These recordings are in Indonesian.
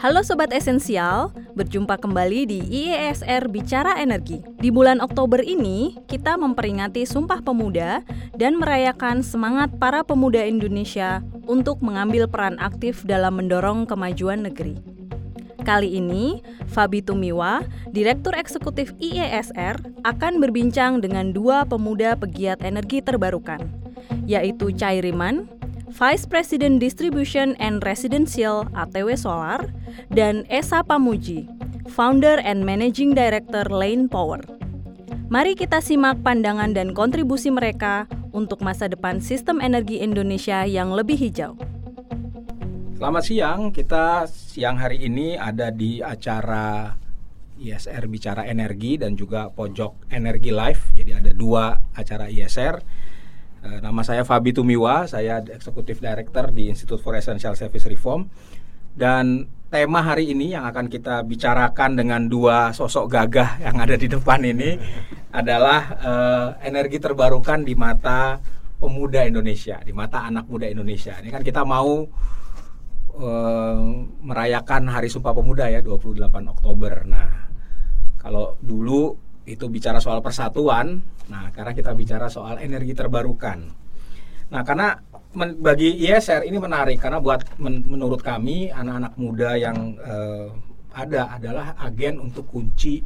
Halo Sobat Esensial, berjumpa kembali di IESR Bicara Energi. Di bulan Oktober ini, kita memperingati Sumpah Pemuda dan merayakan semangat para pemuda Indonesia untuk mengambil peran aktif dalam mendorong kemajuan negeri. Kali ini, Fabi Tumiwa, Direktur Eksekutif IESR, akan berbincang dengan dua pemuda pegiat energi terbarukan, yaitu Cairiman Vice President Distribution and Residential ATW Solar, dan Esa Pamuji, Founder and Managing Director Lane Power. Mari kita simak pandangan dan kontribusi mereka untuk masa depan sistem energi Indonesia yang lebih hijau. Selamat siang, kita siang hari ini ada di acara ISR Bicara Energi dan juga Pojok Energi Live. Jadi ada dua acara ISR Eh, nama saya Fabi Tumiwa, saya Eksekutif Director di Institute for Essential Service Reform. Dan tema hari ini yang akan kita bicarakan dengan dua sosok gagah yang ada di depan ini adalah uh, energi terbarukan di mata pemuda Indonesia, di mata anak muda Indonesia. Ini kan kita mau uh, merayakan Hari Sumpah Pemuda ya 28 Oktober. Nah, kalau dulu itu bicara soal persatuan. Nah, karena kita bicara soal energi terbarukan. Nah, karena men, bagi ISR ini menarik karena buat men, menurut kami anak-anak muda yang uh, ada adalah agen untuk kunci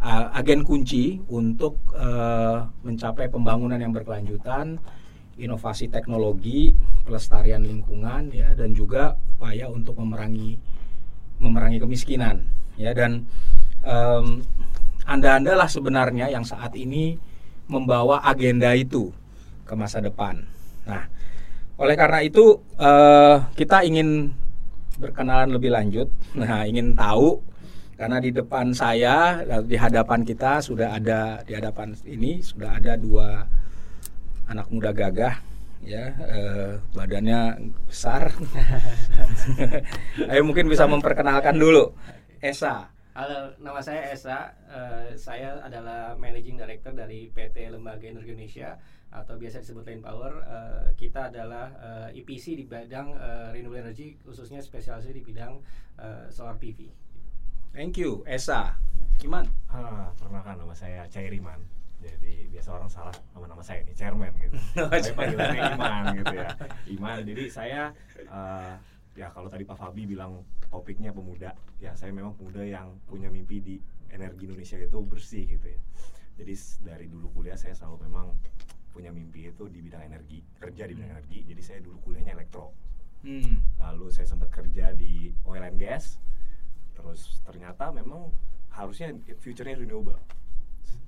uh, agen kunci untuk uh, mencapai pembangunan yang berkelanjutan, inovasi teknologi, pelestarian lingkungan ya dan juga upaya untuk memerangi memerangi kemiskinan ya dan um, anda-anda lah sebenarnya yang saat ini membawa agenda itu ke masa depan. Nah, oleh karena itu uh, kita ingin berkenalan lebih lanjut. Nah, ingin tahu karena di depan saya di hadapan kita sudah ada di hadapan ini sudah ada dua anak muda gagah ya eh, badannya besar. Ayo mungkin bisa memperkenalkan dulu Esa. Halo, nama saya Esa. Uh, saya adalah Managing Director dari PT Lembaga Energi Indonesia atau biasa disebut Lane Power. Uh, kita adalah uh, eh, EPC di bidang uh, renewable energy, khususnya spesialisasi di bidang uh, solar PV. Thank you, Esa. Iman. Ha, perkenalkan nama saya Cairiman. Jadi biasa orang salah nama-nama saya ini chairman gitu. saya panggilannya Iman gitu ya. Iman. Jadi saya uh, ya kalau tadi Pak Fabi bilang topiknya pemuda ya saya memang pemuda yang punya mimpi di energi Indonesia itu bersih gitu ya jadi dari dulu kuliah saya selalu memang punya mimpi itu di bidang energi kerja di bidang hmm. energi jadi saya dulu kuliahnya elektro hmm. lalu saya sempat kerja di oil and gas terus ternyata memang harusnya future-nya renewable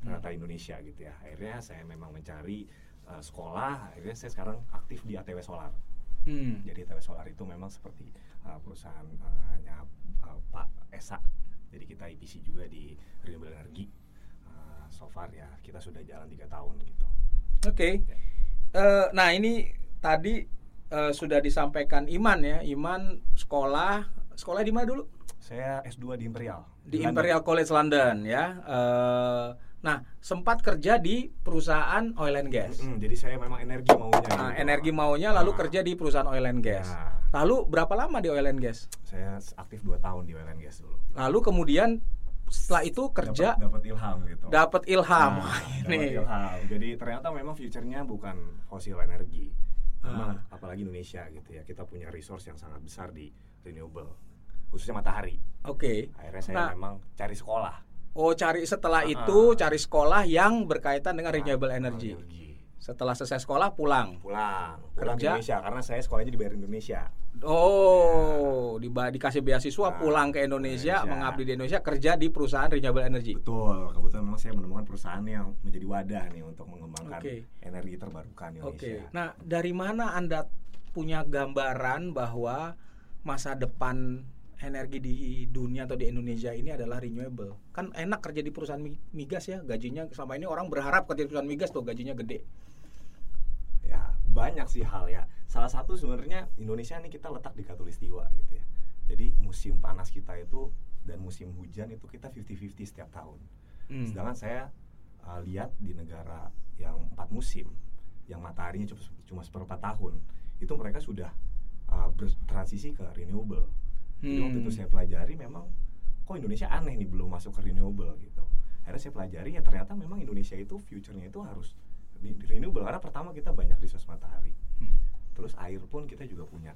ternyata hmm. Indonesia gitu ya akhirnya saya memang mencari uh, sekolah akhirnya saya sekarang aktif di ATW Solar Hmm. Jadi TW Solar itu memang seperti uh, perusahaannya uh, Pak Esa. Jadi kita IPC juga di renewable energy. Uh, so far ya kita sudah jalan tiga tahun gitu. Oke. Okay. Ya. Uh, nah ini tadi uh, sudah disampaikan Iman ya. Iman sekolah sekolah di mana dulu? Saya S2 di Imperial. Di, di Imperial College London ya. Uh, Nah, sempat kerja di perusahaan oil and gas. Mm, jadi saya memang energi maunya. Nah, gitu. energi maunya lalu nah. kerja di perusahaan oil and gas. Nah. Lalu berapa lama di oil and gas? Saya aktif 2 tahun di oil and gas dulu. Lalu kemudian setelah itu kerja dapat ilham gitu. Dapat ilham. Nah, ini. ilham. Jadi ternyata memang future-nya bukan fosil energi. Memang ah. apalagi Indonesia gitu ya. Kita punya resource yang sangat besar di renewable khususnya matahari. Oke. Okay. Akhirnya saya nah, memang cari sekolah Oh, cari setelah uh itu cari sekolah yang berkaitan dengan renewable energy. Setelah selesai sekolah pulang. Pulang. Pulang Kerja. Indonesia karena saya sekolahnya dibayar Indonesia. Oh, ya. di, dikasih beasiswa nah, pulang ke Indonesia, Indonesia, mengabdi di Indonesia, kerja di perusahaan renewable energy. Betul. Kebetulan memang saya menemukan perusahaan yang menjadi wadah nih untuk mengembangkan okay. energi terbarukan Indonesia. Oke. Okay. Nah, dari mana Anda punya gambaran bahwa masa depan energi di dunia atau di Indonesia ini adalah renewable. Kan enak kerja di perusahaan migas ya, gajinya selama ini orang berharap kerja di perusahaan migas tuh gajinya gede. Ya, banyak sih hal ya. Salah satu sebenarnya Indonesia ini kita letak di katulistiwa gitu ya. Jadi musim panas kita itu dan musim hujan itu kita 50-50 setiap tahun. Hmm. Sedangkan saya uh, lihat di negara yang empat musim, yang mataharinya cuma, cuma seperempat tahun, itu mereka sudah uh, bertransisi ke renewable Jadi waktu itu Hmm. saya pelajari memang kok Indonesia aneh nih belum masuk ke renewable gitu. Akhirnya saya pelajari ya ternyata memang Indonesia itu future-nya itu harus di, renewable karena pertama kita banyak resource matahari. Hmm. Terus air pun kita juga punya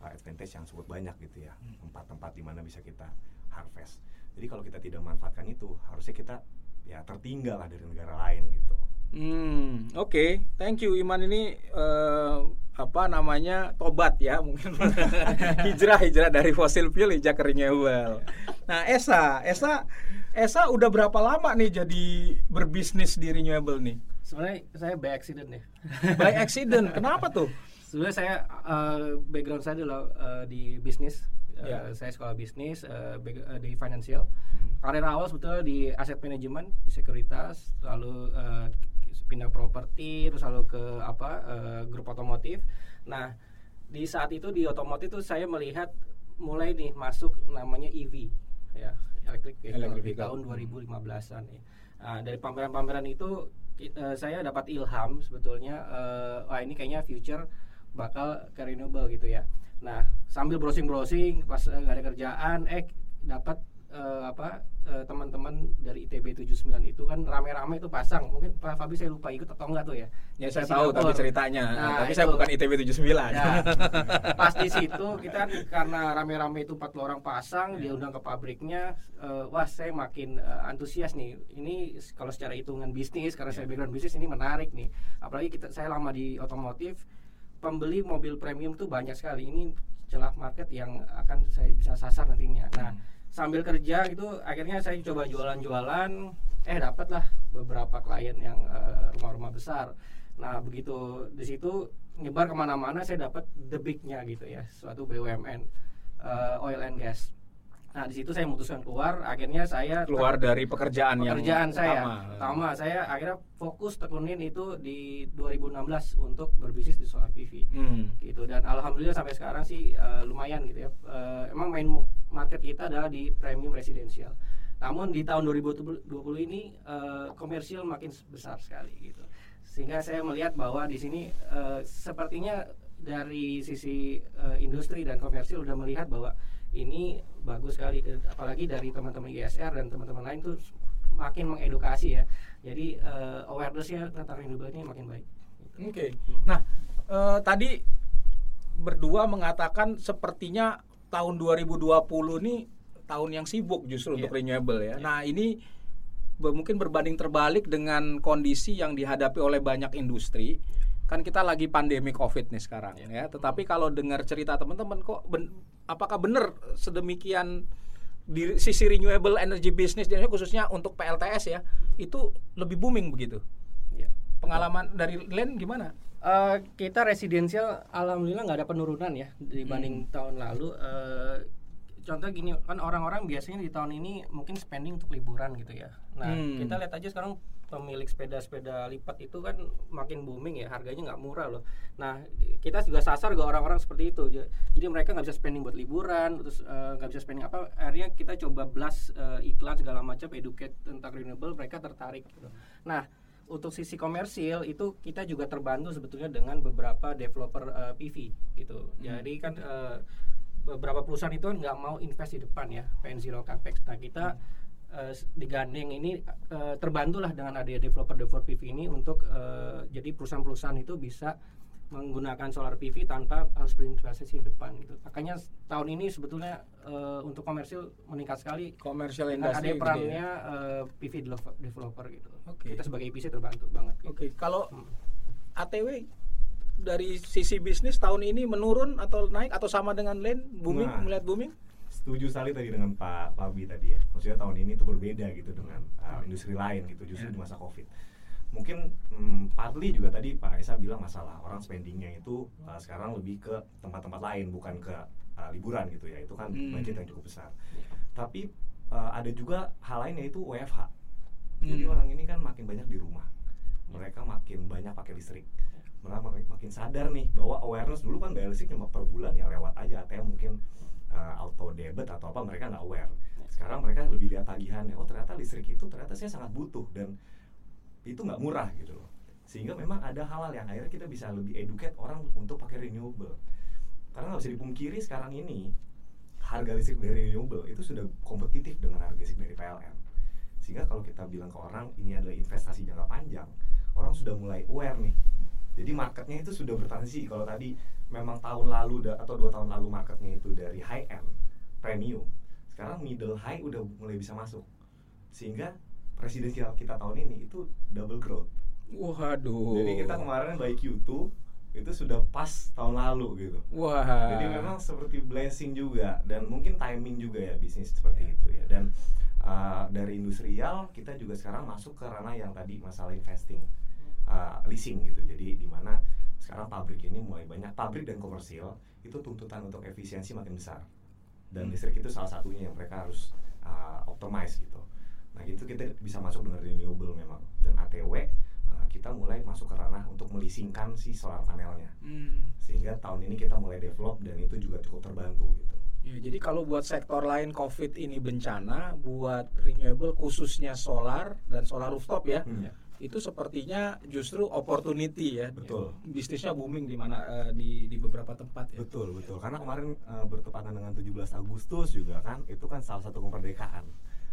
uh, advantage yang cukup banyak gitu ya. Hmm. Tempat-tempat di mana bisa kita harvest. Jadi kalau kita tidak manfaatkan itu, harusnya kita ya tertinggal lah dari negara lain gitu. Hmm, oke, thank you Iman ini eh, apa namanya tobat ya mungkin hijrah hijrah dari fossil fuel hijrah ke renewable. Nah Esa, Esa, Esa udah berapa lama nih jadi berbisnis di renewable nih? Sebenarnya saya by accident ya. By accident, kenapa tuh? Sebenarnya saya uh, background saya adalah uh, di bisnis. Uh, Ya. Saya sekolah bisnis uh, uh, di financial. Karir awal sebetulnya di aset manajemen, di sekuritas, lalu uh, pindah properti, terus lalu ke apa uh, grup otomotif. Nah, di saat itu di otomotif itu saya melihat mulai nih masuk namanya EV ya, electric vehicle Electric di tahun 2015-an ya. Nah, dari pameran-pameran itu ki- eh, saya dapat ilham sebetulnya eh, wah ini kayaknya future bakal ke renewable gitu ya. Nah, sambil browsing-browsing pas eh, nggak ada kerjaan eh dapat eh, apa eh, teman-teman dari ITB 79 itu kan rame-rame itu pasang. Mungkin Pak Fabi saya lupa ikut atau enggak tuh ya. Ya saya tahu tapi ceritanya, Nah, tapi saya itu. bukan ITB 79. Ya, pas di situ kita kan karena rame-rame itu 40 orang pasang, dia undang ke pabriknya, eh, wah saya makin eh, antusias nih. Ini kalau secara hitungan bisnis, karena saya background bisnis ini menarik nih. Apalagi kita saya lama di otomotif, pembeli mobil premium tuh banyak sekali. Ini celah market yang akan saya bisa sasar nantinya. Nah, sambil kerja itu akhirnya saya coba jualan-jualan, eh dapatlah beberapa klien yang eh, rumah-rumah besar. Nah begitu di situ nyebar ke mana-mana saya dapat the gitu ya, suatu BUMN eh, oil and gas. Nah di situ saya memutuskan keluar, akhirnya saya Keluar dari pekerjaan, pekerjaan yang saya. utama. Saya akhirnya fokus tekunin itu di 2016 untuk berbisnis di solar PV Hmm. gitu. Dan alhamdulillah sampai sekarang sih eh, lumayan gitu ya. Eh, emang main market kita adalah di premium residential. Namun di tahun 2020 ini eh, komersial makin besar sekali gitu. Sehingga saya melihat bahwa di sini eh, sepertinya dari sisi eh, industri dan komersial udah melihat bahwa ini bagus sekali apalagi dari teman-teman ISR dan teman-teman lain tuh makin mengedukasi ya jadi eh, awarenessnya tentang renewable ini makin baik Oke. Nah, eh, tadi berdua mengatakan sepertinya tahun 2020 ini tahun yang sibuk justru untuk Iya. renewable ya. Nah, ini mungkin berbanding terbalik dengan kondisi yang dihadapi oleh banyak industri. Kan kita lagi pandemi Covid nih sekarang ya. Tetapi kalau dengar cerita teman-teman kok ben- apakah benar sedemikian di sisi renewable energy business di Indonesia khususnya untuk PLTS ya, itu lebih booming begitu. ya Pengalaman dari Len gimana? Eh, kita residensial alhamdulillah nggak ada penurunan ya dibanding tahun lalu. Eh, contoh gini kan orang-orang biasanya di tahun ini mungkin spending untuk liburan gitu ya. Nah Hmm. kita lihat aja sekarang pemilik sepeda-sepeda lipat itu kan makin booming ya harganya nggak murah loh. Nah kita juga sasar ke orang-orang seperti itu. Ja- Jadi mereka nggak bisa spending buat liburan, terus eh, nggak bisa spending apa. Akhirnya kita coba blast eh, iklan segala macam, educate tentang renewable, mereka tertarik. Gitu. Nah untuk sisi komersil itu kita juga terbantu sebetulnya dengan beberapa developer eh, PV gitu. Jadi kan eh, beberapa perusahaan itu kan nggak mau invest di depan ya, pengen zero capex. Nah kita eh, digandeng ini eh, terbantulah dengan adanya developer-developer PV ini untuk eh, jadi perusahaan-perusahaan itu bisa menggunakan solar PV tanpa harus berinvestasi di depan gitu. Makanya tahun ini sebetulnya eh, untuk komersil meningkat sekali Commercial dengan industry ada perannya ya. eh, PV developer, developer gitu. Oke. Kita sebagai IPC terbantu banget. gitu. Oke, kalau Hmm. ATW dari sisi bisnis tahun ini menurun atau naik atau sama dengan Len booming Nah. melihat booming? Setuju sekali tadi dengan Pak Pabi tadi ya. Maksudnya tahun ini tuh berbeda gitu dengan uh, industri lain gitu justru di masa Covid. Mungkin hmm, partly juga tadi Pak Esa bilang masalah orang spendingnya itu uh, sekarang lebih ke tempat-tempat lain bukan ke uh, liburan gitu ya. Itu kan Hmm. budget yang cukup besar. Tapi uh, ada juga hal lain yaitu WFH. Jadi Hmm. orang ini kan makin banyak di rumah. Mereka makin banyak pakai listrik. Mereka makin, makin sadar nih bahwa awareness dulu kan bayar listrik cuma per bulan ya lewat aja ATM mungkin uh, auto debit atau apa mereka nggak aware. Sekarang mereka lebih lihat tagihannya. Oh ternyata listrik itu ternyata saya sangat butuh dan itu nggak murah gitu loh. Sehingga memang ada hal-hal yang akhirnya kita bisa lebih educate orang untuk pakai renewable. Karena nggak bisa dipungkiri sekarang ini harga listrik dari renewable itu sudah kompetitif dengan harga listrik dari PLN sehingga kalau kita bilang ke orang ini adalah investasi jangka panjang orang sudah mulai aware nih jadi marketnya itu sudah bertransisi kalau tadi memang tahun lalu atau dua tahun lalu marketnya itu dari high end premium sekarang middle high udah mulai bisa masuk sehingga presidensial kita tahun ini itu double growth Waduh. Jadi kita kemarin by Q2 itu sudah pas tahun lalu gitu. Wah. Jadi memang seperti blessing juga dan mungkin timing juga ya bisnis seperti yeah. itu ya. Dan uh, dari industrial kita juga sekarang masuk ke ranah yang tadi masalah investing, uh, leasing gitu. Jadi di mana sekarang pabrik ini mulai banyak pabrik dan komersil itu tuntutan untuk efisiensi makin besar. Dan hmm. listrik itu salah satunya yang mereka harus uh, optimize gitu. Nah itu kita bisa masuk dengan renewable memang dan ATW uh, kita mulai masuk ke ranah untuk melisingkan si solar panelnya. Hmm. Sehingga tahun ini kita mulai develop dan itu juga cukup terbantu gitu. Ya, jadi kalau buat sektor lain COVID ini bencana, buat renewable khususnya solar dan solar rooftop ya, hmm. Itu sepertinya justru opportunity ya. Betul. Bisnisnya booming di mana uh, di di beberapa tempat ya. Betul betul. Karena kemarin uh, bertepatan dengan 17 Agustus juga kan, itu kan salah satu kemerdekaan.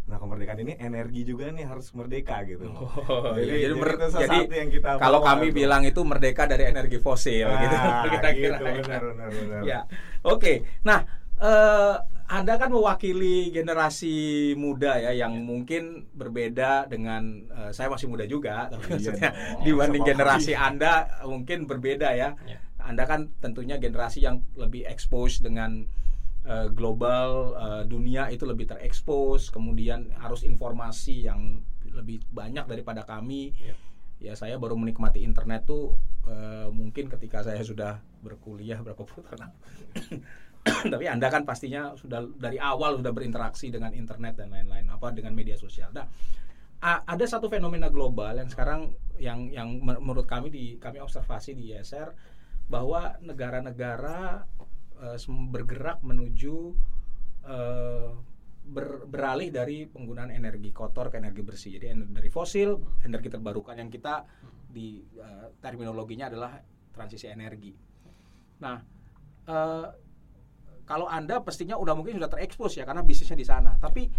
Nah kemerdekaan ini energi juga nih harus merdeka gitu. Oh, jadi, iya, jadi, jadi, jadi yang kita kalau kami itu. bilang itu merdeka dari energi fosil nah, gitu. Kira-kira. Gitu, benar, benar, benar. ya, oke. Okay. Nah, uh, anda kan mewakili generasi muda ya yang ya. mungkin berbeda dengan uh, saya masih muda juga, tapi iya maksudnya oh, dibanding generasi Anda mungkin berbeda ya. ya. Anda kan tentunya generasi yang lebih expose dengan uh, global uh, dunia itu lebih terekspos kemudian harus informasi yang lebih banyak daripada kami yeah. ya saya baru menikmati internet tuh uh, mungkin ketika saya sudah berkuliah berapa puluh tahun tapi anda kan pastinya sudah dari awal sudah berinteraksi dengan internet dan lain-lain apa dengan media sosial nah ada satu fenomena global yang sekarang yang yang menurut kami di kami observasi di ISR bahwa negara-negara uh, bergerak menuju uh, ber, beralih dari penggunaan energi kotor ke energi bersih. Jadi dari fosil, energi terbarukan yang kita di uh, terminologinya adalah transisi energi. Nah, uh, kalau anda pastinya udah mungkin sudah terekspos ya karena bisnisnya di sana. Tapi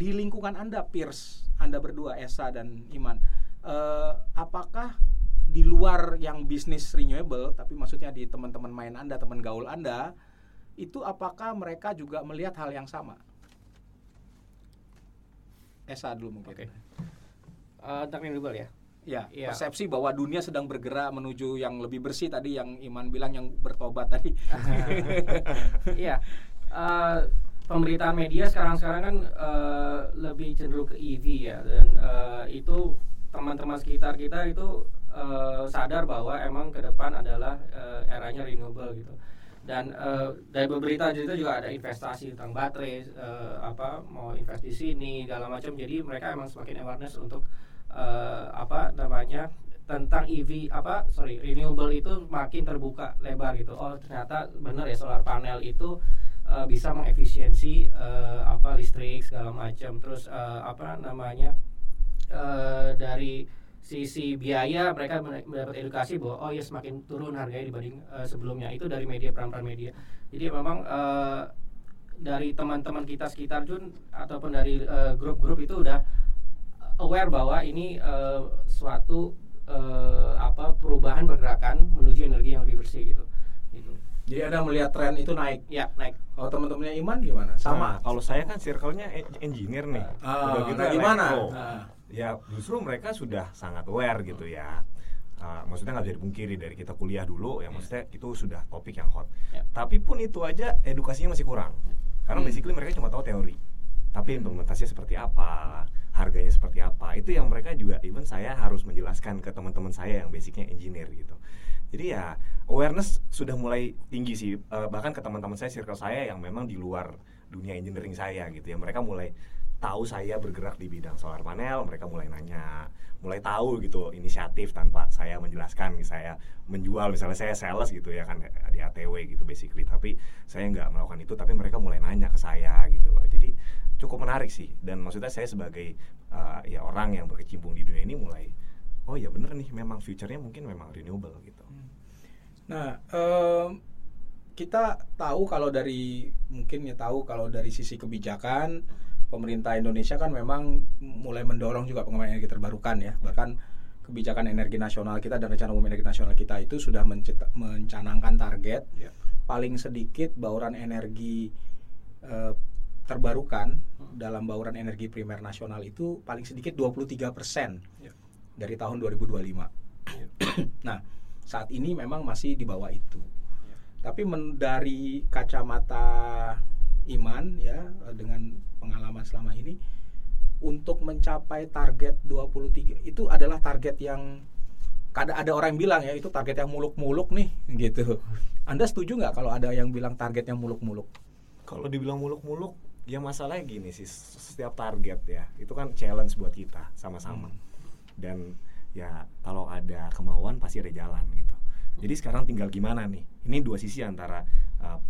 di lingkungan anda, peers anda berdua Esa dan Iman, uh, apakah di luar yang bisnis renewable tapi maksudnya di teman-teman main Anda, teman gaul Anda itu apakah mereka juga melihat hal yang sama? Esa dulu mungkin. Okay. Uh, eh, renewable ya. Ya, ya, persepsi bahwa dunia sedang bergerak menuju yang lebih bersih tadi yang Iman bilang yang bertobat tadi. Iya. uh, pemberitaan media sekarang-sekarang kan uh, lebih cenderung ke EV ya dan uh, itu teman-teman sekitar kita itu uh, sadar bahwa emang ke depan adalah uh, eranya renewable gitu dan uh, dari beberapa itu juga ada investasi tentang baterai uh, apa mau invest di sini segala macam jadi mereka emang semakin awareness untuk uh, apa namanya tentang EV apa sorry renewable itu makin terbuka lebar gitu. Oh ternyata benar ya solar panel itu uh, bisa mengefisiensi uh, apa listrik segala macam. Terus uh, apa namanya uh, dari sisi biaya mereka mendapat edukasi bahwa oh ya semakin turun harganya dibanding uh, sebelumnya. Itu dari media peran-peran media. Jadi memang uh, dari teman-teman kita sekitar Jun ataupun dari grup-grup uh, itu udah aware bahwa ini uh, suatu uh, apa perubahan pergerakan menuju energi yang lebih bersih gitu. Gitu. Jadi ada melihat tren itu naik? Ya naik. Kalau teman-temannya Iman gimana? Sama. Nah, kalau saya kan circle-nya engineer nih. Uh, gitu nah, gimana? nah ya justru mereka sudah sangat aware gitu ya. Uh, maksudnya nggak bisa dipungkiri dari kita kuliah dulu ya maksudnya itu sudah topik yang hot. Yeah. tapi pun itu aja edukasinya masih kurang. Karena hmm. basically mereka cuma tahu teori. Tapi hmm. implementasinya seperti apa harganya seperti apa. Itu yang mereka juga even saya harus menjelaskan ke teman-teman saya yang basicnya engineer gitu. Jadi ya awareness sudah mulai tinggi sih. Uh, bahkan ke teman-teman saya circle saya yang memang di luar dunia engineering saya gitu ya. Mereka mulai tahu saya bergerak di bidang solar panel, mereka mulai nanya, mulai tahu gitu inisiatif tanpa saya menjelaskan, saya menjual misalnya saya sales gitu ya kan di ATW gitu basically, tapi saya nggak melakukan itu, tapi mereka mulai nanya ke saya gitu loh, jadi cukup menarik sih, dan maksudnya saya sebagai uh, ya orang yang berkecimpung di dunia ini mulai, oh ya bener nih, memang future-nya mungkin memang renewable gitu. Nah, um, kita tahu kalau dari mungkin ya tahu kalau dari sisi kebijakan pemerintah Indonesia kan memang mulai mendorong juga pengembangan energi terbarukan ya. Bahkan kebijakan energi nasional kita dan rencana umum energi nasional kita itu sudah mencanangkan target ya. paling sedikit bauran energi eh, terbarukan hmm. dalam bauran energi primer nasional itu paling sedikit 23 persen ya. dari tahun 2025. Ya. nah saat ini memang masih di bawah itu. Ya. Tapi men, dari kacamata iman ya dengan pengalaman selama ini untuk mencapai target 23 itu adalah target yang ada ada orang yang bilang ya itu target yang muluk-muluk nih gitu. Anda setuju nggak kalau ada yang bilang target yang muluk-muluk? Kalau dibilang muluk-muluk ya masalahnya gini sih setiap target ya itu kan challenge buat kita sama-sama hmm. dan ya kalau ada kemauan pasti ada jalan gitu. Jadi sekarang tinggal gimana nih? Ini dua sisi antara uh,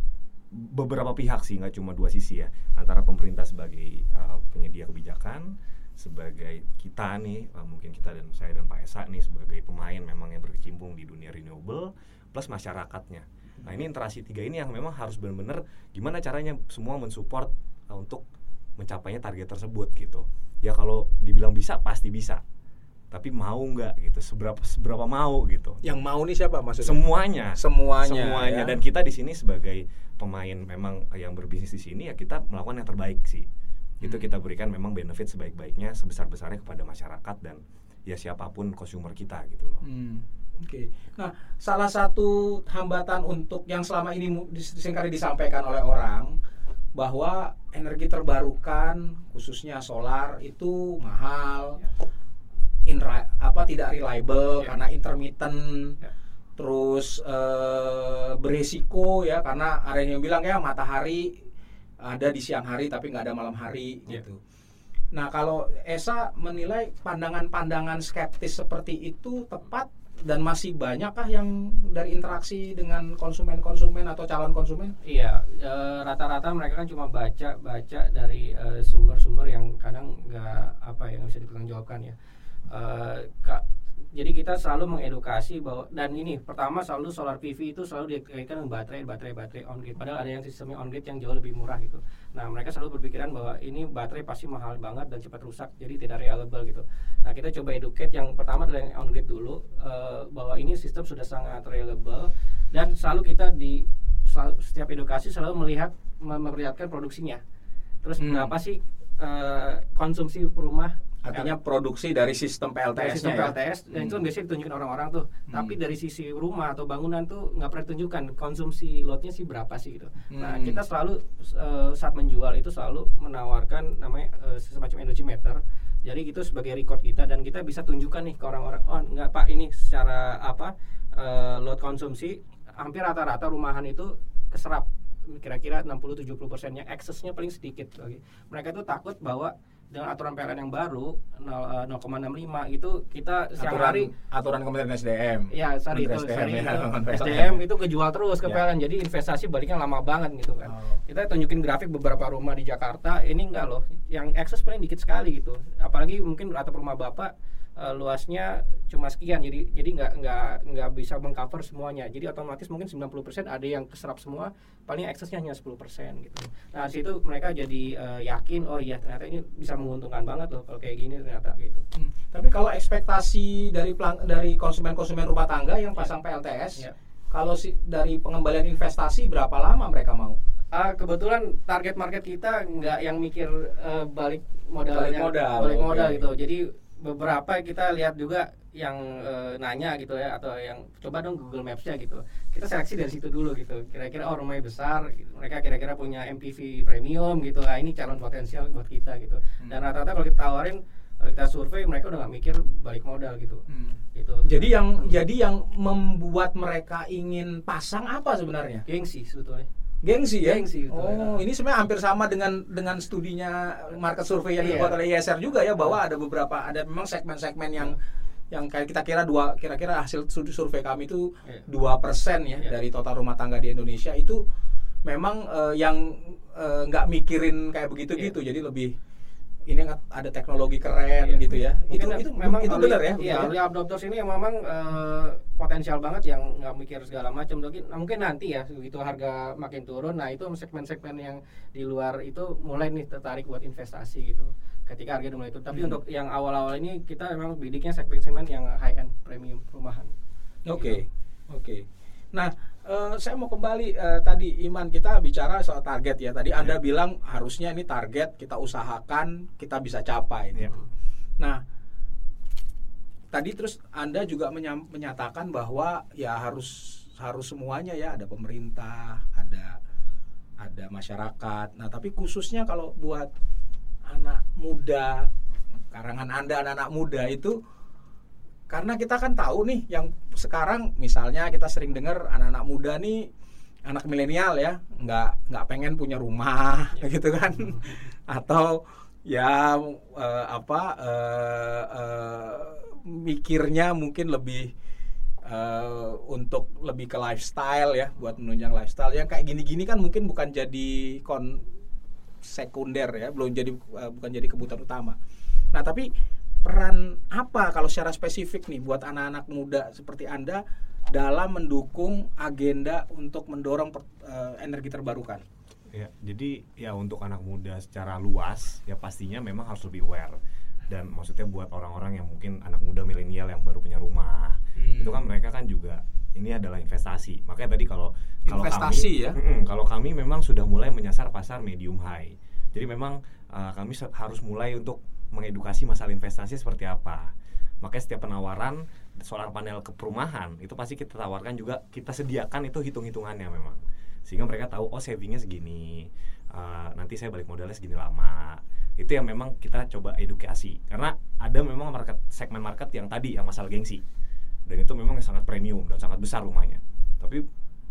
beberapa pihak sih nggak cuma dua sisi ya antara pemerintah sebagai uh, penyedia kebijakan sebagai kita nih uh, mungkin kita dan saya dan Pak Esa nih sebagai pemain memang yang berkecimpung di dunia renewable plus masyarakatnya nah ini interaksi tiga ini yang memang harus benar-benar gimana caranya semua mensupport untuk mencapainya target tersebut gitu. Ya kalau dibilang bisa pasti bisa. Tapi mau nggak gitu. Seberapa seberapa mau gitu. Yang mau nih siapa maksudnya? Semuanya. Semuanya semuanya. ya? dan kita di sini sebagai pemain memang yang berbisnis di sini ya kita melakukan yang terbaik sih. Hmm. itu kita berikan memang benefit sebaik-baiknya sebesar besarnya kepada masyarakat dan ya siapa pun consumer kita gitu loh. Hmm. Oke, okay. nah salah satu hambatan untuk yang selama ini sering kali disampaikan oleh orang bahwa energi terbarukan khususnya solar itu mahal, ya in apa tidak reliable yeah. karena intermittent yeah. terus uh, beresiko ya karena ada yang bilang ya matahari ada di siang hari tapi nggak ada malam hari yeah. gitu. Nah kalau Esa menilai pandangan-pandangan skeptis seperti itu tepat dan masih banyakkah yang dari interaksi dengan konsumen-konsumen atau calon konsumen? Iya, e, rata-rata mereka kan cuma baca baca dari e, sumber-sumber yang kadang nggak apa ya nggak bisa dipertanggungjawabkan ya uh, jadi kita selalu mengedukasi bahwa dan ini pertama selalu solar PV itu selalu dikaitkan dengan baterai baterai baterai on grid padahal ada yang sistemnya on grid yang jauh lebih murah gitu. Nah mereka selalu berpikiran bahwa ini baterai pasti mahal banget dan cepat rusak jadi tidak reliable gitu. Nah kita coba educate yang pertama adalah yang on grid dulu uh, bahwa ini sistem sudah sangat reliable dan selalu kita di selalu, setiap edukasi selalu melihat memperlihatkan produksinya. Terus hmm. berapa sih uh, konsumsi rumah Artinya produksi dari sistem PLTS. Sistem PLTS ya? dan itu kan biasanya ditunjukin orang-orang tuh. Hmm. Tapi dari sisi rumah atau bangunan tuh nggak pernah ditunjukkan konsumsi lotnya sih berapa sih gitu. Nah, hmm. Nah kita selalu uh, saat menjual itu selalu menawarkan namanya uh, semacam energy meter. Jadi itu sebagai record kita dan kita bisa tunjukkan nih ke orang-orang. Oh nggak pak ini secara apa uh, lot konsumsi hampir rata-rata rumahan itu keserap kira-kira 60-70 persennya eksesnya paling sedikit lagi. Mereka tuh takut bahwa dengan aturan PLN yang baru 0,65 eh, itu kita siang aturan, hari aturan Kementerian SDM. Ya, sorry itu SDM, sorry, ya, itu, SDM itu kejual terus ke ya. PLN. Jadi investasi baliknya lama banget gitu kan. Oh. Kita tunjukin grafik beberapa rumah di Jakarta, ini enggak loh. Yang akses paling dikit sekali gitu. Apalagi mungkin atau rumah Bapak uh, luasnya cuma sekian jadi jadi nggak nggak nggak bisa mengcover semuanya jadi otomatis mungkin 90% ada yang keserap semua paling aksesnya hanya 10% gitu nah situ mereka jadi uh, yakin oh iya ternyata ini bisa menguntungkan banget loh kalau kayak gini ternyata gitu hmm. tapi kalau ekspektasi dari pelang, dari konsumen-konsumen rumah tangga yang pasang yeah. PLTS yeah. kalau si, dari pengembalian investasi berapa lama mereka mau Uh, kebetulan target market kita nggak yang mikir uh, balik modalnya balik modal, balik modal okay. gitu jadi beberapa kita lihat juga yang e, nanya gitu ya atau yang coba dong Google Maps-nya gitu. Kita seleksi dari situ dulu gitu. Kira-kira oh rumahnya besar, gitu. mereka kira-kira punya MPV premium gitu. Nah, ini calon potensial buat kita gitu. Hmm. Dan rata-rata kalau kita tawarin kita survei mereka udah nggak mikir balik modal gitu. Hmm. Gitu. Jadi yang hmm. jadi yang membuat mereka ingin pasang apa sebenarnya? Gengsi sebetulnya gengsi ya gengsi gitu, oh ya. ini sebenarnya hampir sama dengan dengan studinya market survei yang iya. dibuat oleh ISR juga ya bahwa ada beberapa ada memang segmen-segmen yang yang kayak kita kira dua kira-kira hasil studi survei kami itu iya. dua persen ya yeah. dari total rumah tangga di Indonesia itu memang uh, yang nggak uh, mikirin kayak begitu yeah. gitu jadi lebih ini ada teknologi keren iya. gitu ya. Mungkin itu itu memang itu benar ya. Iya, early adopters ini yang memang uh, potensial banget yang nggak mikir segala macam. Mungkin mungkin nanti ya begitu harga makin turun, nah itu segmen-segmen yang di luar itu mulai nih tertarik buat investasi gitu. Ketika harga mulai turun. Tapi hmm. untuk yang awal-awal ini kita memang bidiknya segmen-segmen yang high end premium perumahan. Oke. Okay. Gitu. Oke. Okay. Nah, uh, saya mau kembali uh, tadi Iman kita bicara soal target ya. Tadi Anda ya. bilang harusnya ini target kita usahakan kita bisa capai. Ya. Nah, tadi terus Anda juga menyatakan bahwa ya harus harus semuanya ya ada pemerintah, ada ada masyarakat. Nah, tapi khususnya kalau buat anak muda, karangan Anda anak-anak muda itu karena kita kan tahu nih yang sekarang misalnya kita sering dengar anak-anak muda nih anak milenial ya nggak nggak pengen punya rumah ya. gitu kan hmm. atau ya uh, apa uh, uh, mikirnya mungkin lebih uh, untuk lebih ke lifestyle ya buat menunjang lifestyle yang kayak gini-gini kan mungkin bukan jadi kon sekunder ya belum jadi uh, bukan jadi kebutuhan utama nah tapi peran apa kalau secara spesifik nih buat anak-anak muda seperti Anda dalam mendukung agenda untuk mendorong per, uh, energi terbarukan? Ya, jadi ya untuk anak muda secara luas ya pastinya memang harus lebih aware. Dan maksudnya buat orang-orang yang mungkin anak muda milenial yang baru punya rumah. Hmm. itu kan mereka kan juga ini adalah investasi. Makanya tadi kalau kalau kami ya? Mm, kalau kami memang sudah mulai menyasar pasar medium high. Jadi memang uh, kami harus mulai untuk mengedukasi masalah investasi seperti apa. Makanya setiap penawaran solar panel ke perumahan itu pasti kita tawarkan juga kita sediakan itu hitung-hitungannya memang. Sehingga mereka tahu oh savingnya segini uh, nanti saya balik modalnya segini lama. Itu yang memang kita coba edukasi. Karena ada memang market segmen market yang tadi yang masalah gengsi. Dan itu memang sangat premium dan sangat besar rumahnya. Tapi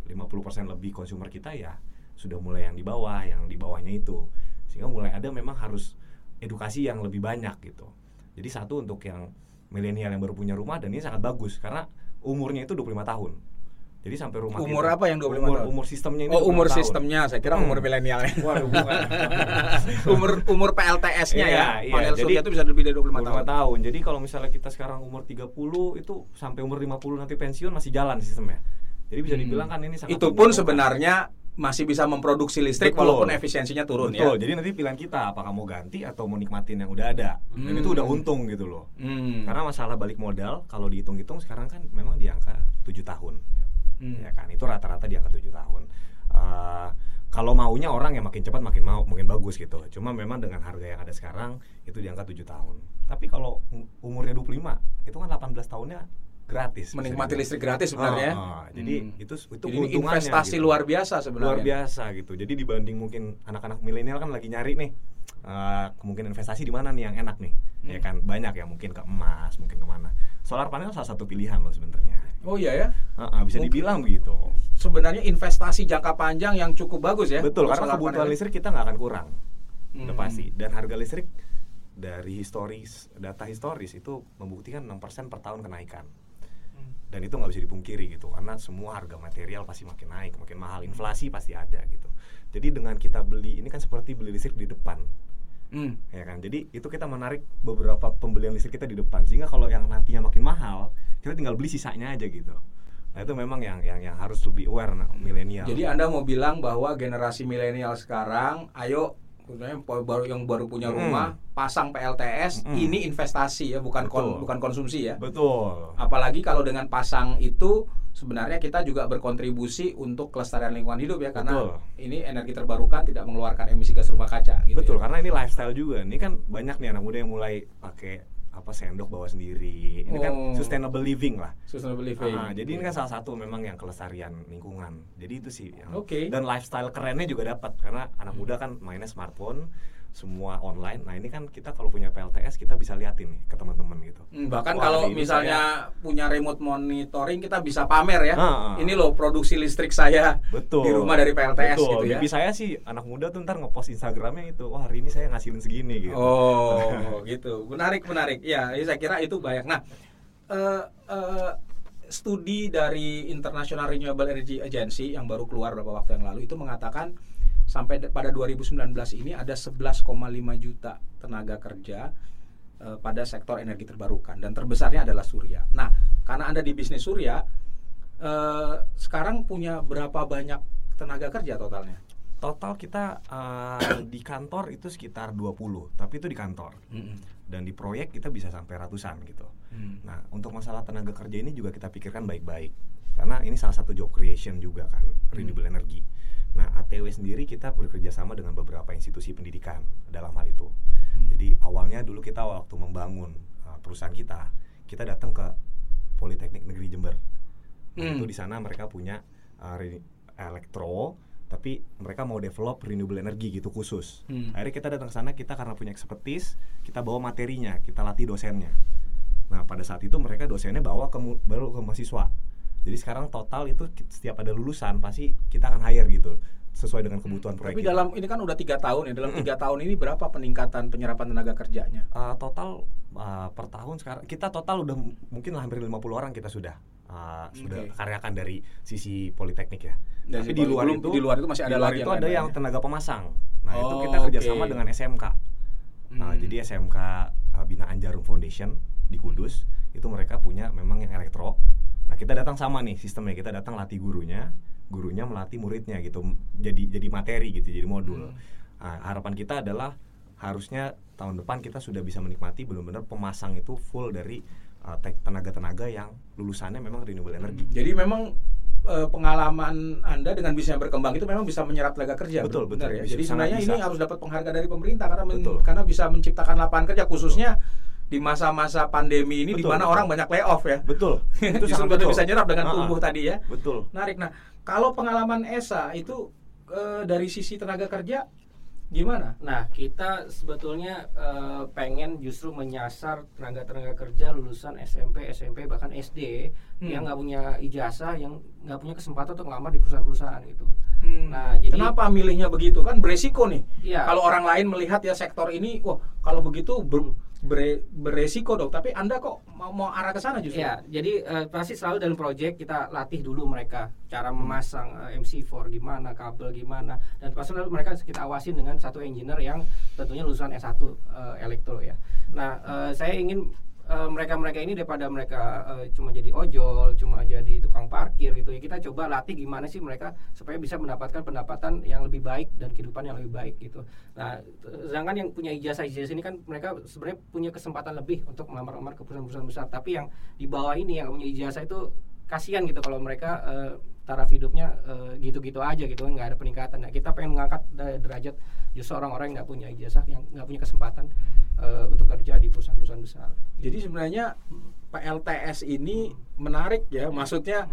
50% lebih konsumer kita ya sudah mulai yang di bawah yang di bawahnya itu. Sehingga mulai ada memang harus edukasi yang lebih banyak gitu. Jadi satu untuk yang milenial yang baru punya rumah dan ini sangat bagus karena umurnya itu 25 tahun. Jadi sampai rumah umur kita, apa yang 25 umur, tahun? Umur sistemnya ini Oh, umur tahun. sistemnya. Saya kira hmm. umur milenial. umur umur PLTS-nya iya, ya. Iya, Panel surya itu bisa lebih dari 25, 25 tahun. tahun. Jadi kalau misalnya kita sekarang umur 30 itu sampai umur 50 nanti pensiun masih jalan sistemnya. Jadi bisa hmm. dibilang kan ini sangat Itu pun sebenarnya masih bisa memproduksi listrik Betul. walaupun efisiensinya turun Betul. ya. Jadi nanti pilihan kita apakah mau ganti atau mau nikmatin yang udah ada. Hmm. Dan itu udah untung gitu loh. Hmm. Karena masalah balik modal kalau dihitung-hitung sekarang kan memang di angka 7 tahun. Hmm. Ya kan? Itu rata-rata di angka 7 tahun. Uh, kalau maunya orang yang makin cepat makin mau makin bagus gitu. Cuma memang dengan harga yang ada sekarang itu di angka 7 tahun. Tapi kalau umurnya 25 itu kan 18 tahunnya gratis menikmati listrik gratis sebenarnya oh, oh. jadi hmm. itu itu jadi investasi gitu. luar biasa sebenarnya luar biasa gitu jadi dibanding mungkin anak-anak milenial kan lagi nyari nih uh, kemungkinan investasi di mana nih yang enak nih hmm. ya kan banyak ya mungkin ke emas mungkin ke mana solar panel salah satu pilihan loh sebenarnya oh iya ya uh, uh, bisa mungkin dibilang begitu sebenarnya investasi jangka panjang yang cukup bagus ya betul karena kebutuhan panel. listrik kita nggak akan kurang hmm. udah pasti dan harga listrik dari historis data historis itu membuktikan 6% per tahun kenaikan dan itu nggak bisa dipungkiri gitu karena semua harga material pasti makin naik makin mahal inflasi pasti ada gitu. Jadi dengan kita beli ini kan seperti beli listrik di depan. Hmm. ya kan? Jadi itu kita menarik beberapa pembelian listrik kita di depan. Sehingga kalau yang nantinya makin mahal kita tinggal beli sisanya aja gitu. Nah itu memang yang yang yang harus lebih aware nah, milenial. Jadi Anda mau bilang bahwa generasi milenial sekarang ayo sebenarnya baru yang baru punya rumah hmm. pasang PLTS hmm. ini investasi ya bukan kon, bukan konsumsi ya betul apalagi kalau dengan pasang itu sebenarnya kita juga berkontribusi untuk kelestarian lingkungan hidup ya karena betul. ini energi terbarukan tidak mengeluarkan emisi gas rumah kaca gitu betul ya. karena ini lifestyle juga ini kan banyak nih anak muda yang mulai pakai apa sendok bawa sendiri. Ini kan oh. kan sustainable living lah. Sustainable living. ah, jadi ini kan salah satu memang yang kelestarian lingkungan. Jadi itu sih yang okay. dan lifestyle kerennya juga dapat karena anak muda kan mainnya smartphone semua online. Nah ini kan kita kalau punya PLTS kita bisa liatin nih ke teman-teman gitu. Hmm, bahkan Wah, kalau misalnya saya... punya remote monitoring kita bisa pamer ya. Ha, ini loh produksi listrik saya betul. di rumah dari PLTS betul. gitu ya. Mimpi saya sih anak muda tuh ntar ngepost Instagramnya itu, wah hari ini saya ngasilin segini gitu. Oh gitu, menarik menarik. Ya, saya kira itu banyak. Nah, uh, uh, studi dari International Renewable Energy Agency yang baru keluar beberapa waktu yang lalu itu mengatakan sampai pada 2019 ini ada 11,5 juta tenaga kerja uh, pada sektor energi terbarukan dan terbesarnya adalah surya. Nah, karena Anda di bisnis surya uh, sekarang punya berapa banyak tenaga kerja totalnya? Total kita uh, di kantor itu sekitar 20, tapi itu di kantor. Mm -hmm. Dan di proyek kita bisa sampai ratusan gitu. Mm. Nah, untuk masalah tenaga kerja ini juga kita pikirkan baik-baik. Karena ini salah satu job creation juga kan, mm. renewable energy. Nah, ATW sendiri kita bekerja sama dengan beberapa institusi pendidikan dalam hal itu. Mm. Jadi awalnya dulu kita waktu membangun uh, perusahaan kita, kita datang ke Politeknik Negeri Jember. Nah, mm. Itu di sana mereka punya uh, elektro tapi mereka mau develop renewable energy gitu khusus. Hmm. Akhirnya kita datang ke sana kita karena punya expertise, kita bawa materinya, kita latih dosennya. Nah, pada saat itu mereka dosennya bawa ke baru ke mahasiswa. Jadi sekarang total itu setiap ada lulusan pasti kita akan hire gitu sesuai dengan kebutuhan proyek. Tapi kita. dalam ini kan udah tiga tahun ya. Dalam tiga tahun ini berapa peningkatan penyerapan tenaga kerjanya? Uh, total uh, per tahun sekarang kita total udah mungkin hampir 50 orang kita sudah uh, okay. sudah karyakan dari sisi politeknik ya. Dan Tapi di luar itu di luar itu masih ada lagi itu ada yang tenaga pemasang. Nah, oh, itu kita kerjasama okay. dengan SMK. Nah, hmm. jadi SMK uh, Binaan Jarum Foundation di Kudus itu mereka punya memang yang elektro. Nah, kita datang sama nih sistemnya. Kita datang latih gurunya, gurunya melatih muridnya gitu. Jadi jadi materi gitu, jadi modul. Hmm. Nah, harapan kita adalah harusnya tahun depan kita sudah bisa menikmati benar-benar pemasang itu full dari uh, tenaga-tenaga yang lulusannya memang renewable energy. Jadi memang uh, pengalaman Anda dengan bisnis yang berkembang itu memang bisa menyerap tenaga kerja. Betul, betul. ya. Jadi sebenarnya ini harus dapat penghargaan dari pemerintah karena men, karena bisa menciptakan lapangan kerja khususnya di masa-masa pandemi ini di mana orang banyak layoff ya. Betul. itu sangat betul. bisa nyerap dengan tumbuh uh, tadi ya. Betul. Narik. Nah, kalau pengalaman ESA itu uh, dari sisi tenaga kerja Gimana? Nah, kita sebetulnya uh, pengen justru menyasar tenaga-tenaga kerja lulusan SMP, SMP bahkan SD hmm. yang nggak punya ijazah, yang nggak punya kesempatan untuk ngelamar di perusahaan-perusahaan gitu. Hmm. Nah, jadi kenapa milihnya begitu? Kan beresiko nih. Ya. Kalau orang lain melihat ya sektor ini, wah kalau begitu ber ber, beresiko dong. Tapi anda kok mau, mau arah ke sana justru? Ya, jadi uh, pasti selalu dalam proyek kita latih dulu mereka cara memasang uh, eh, MC4 gimana, kabel gimana, dan pasti lalu mereka kita awasin dengan satu engineer yang tentunya lulusan S1 uh, eh, elektro ya. Nah, uh, saya ingin mereka-mereka uh, ini daripada mereka uh, cuma jadi ojol, cuma jadi tukang parkir gitu ya. Kita coba latih gimana sih mereka supaya bisa mendapatkan pendapatan yang lebih baik dan kehidupan yang lebih baik gitu. Nah, sedangkan yang punya ijazah-ijazah ini kan mereka sebenarnya punya kesempatan lebih untuk melamar-lamar ke perusahaan-perusahaan besar. Tapi yang di bawah ini yang punya ijazah itu kasihan gitu kalau mereka uh, taraf hidupnya uh, gitu-gitu aja gitu nggak ada peningkatan. Nah, kita pengen mengangkat derajat justru orang-orang yang nggak punya ijazah yang nggak punya kesempatan uh, untuk kerja di perusahaan-perusahaan besar. Jadi sebenarnya PLTS ini menarik ya, maksudnya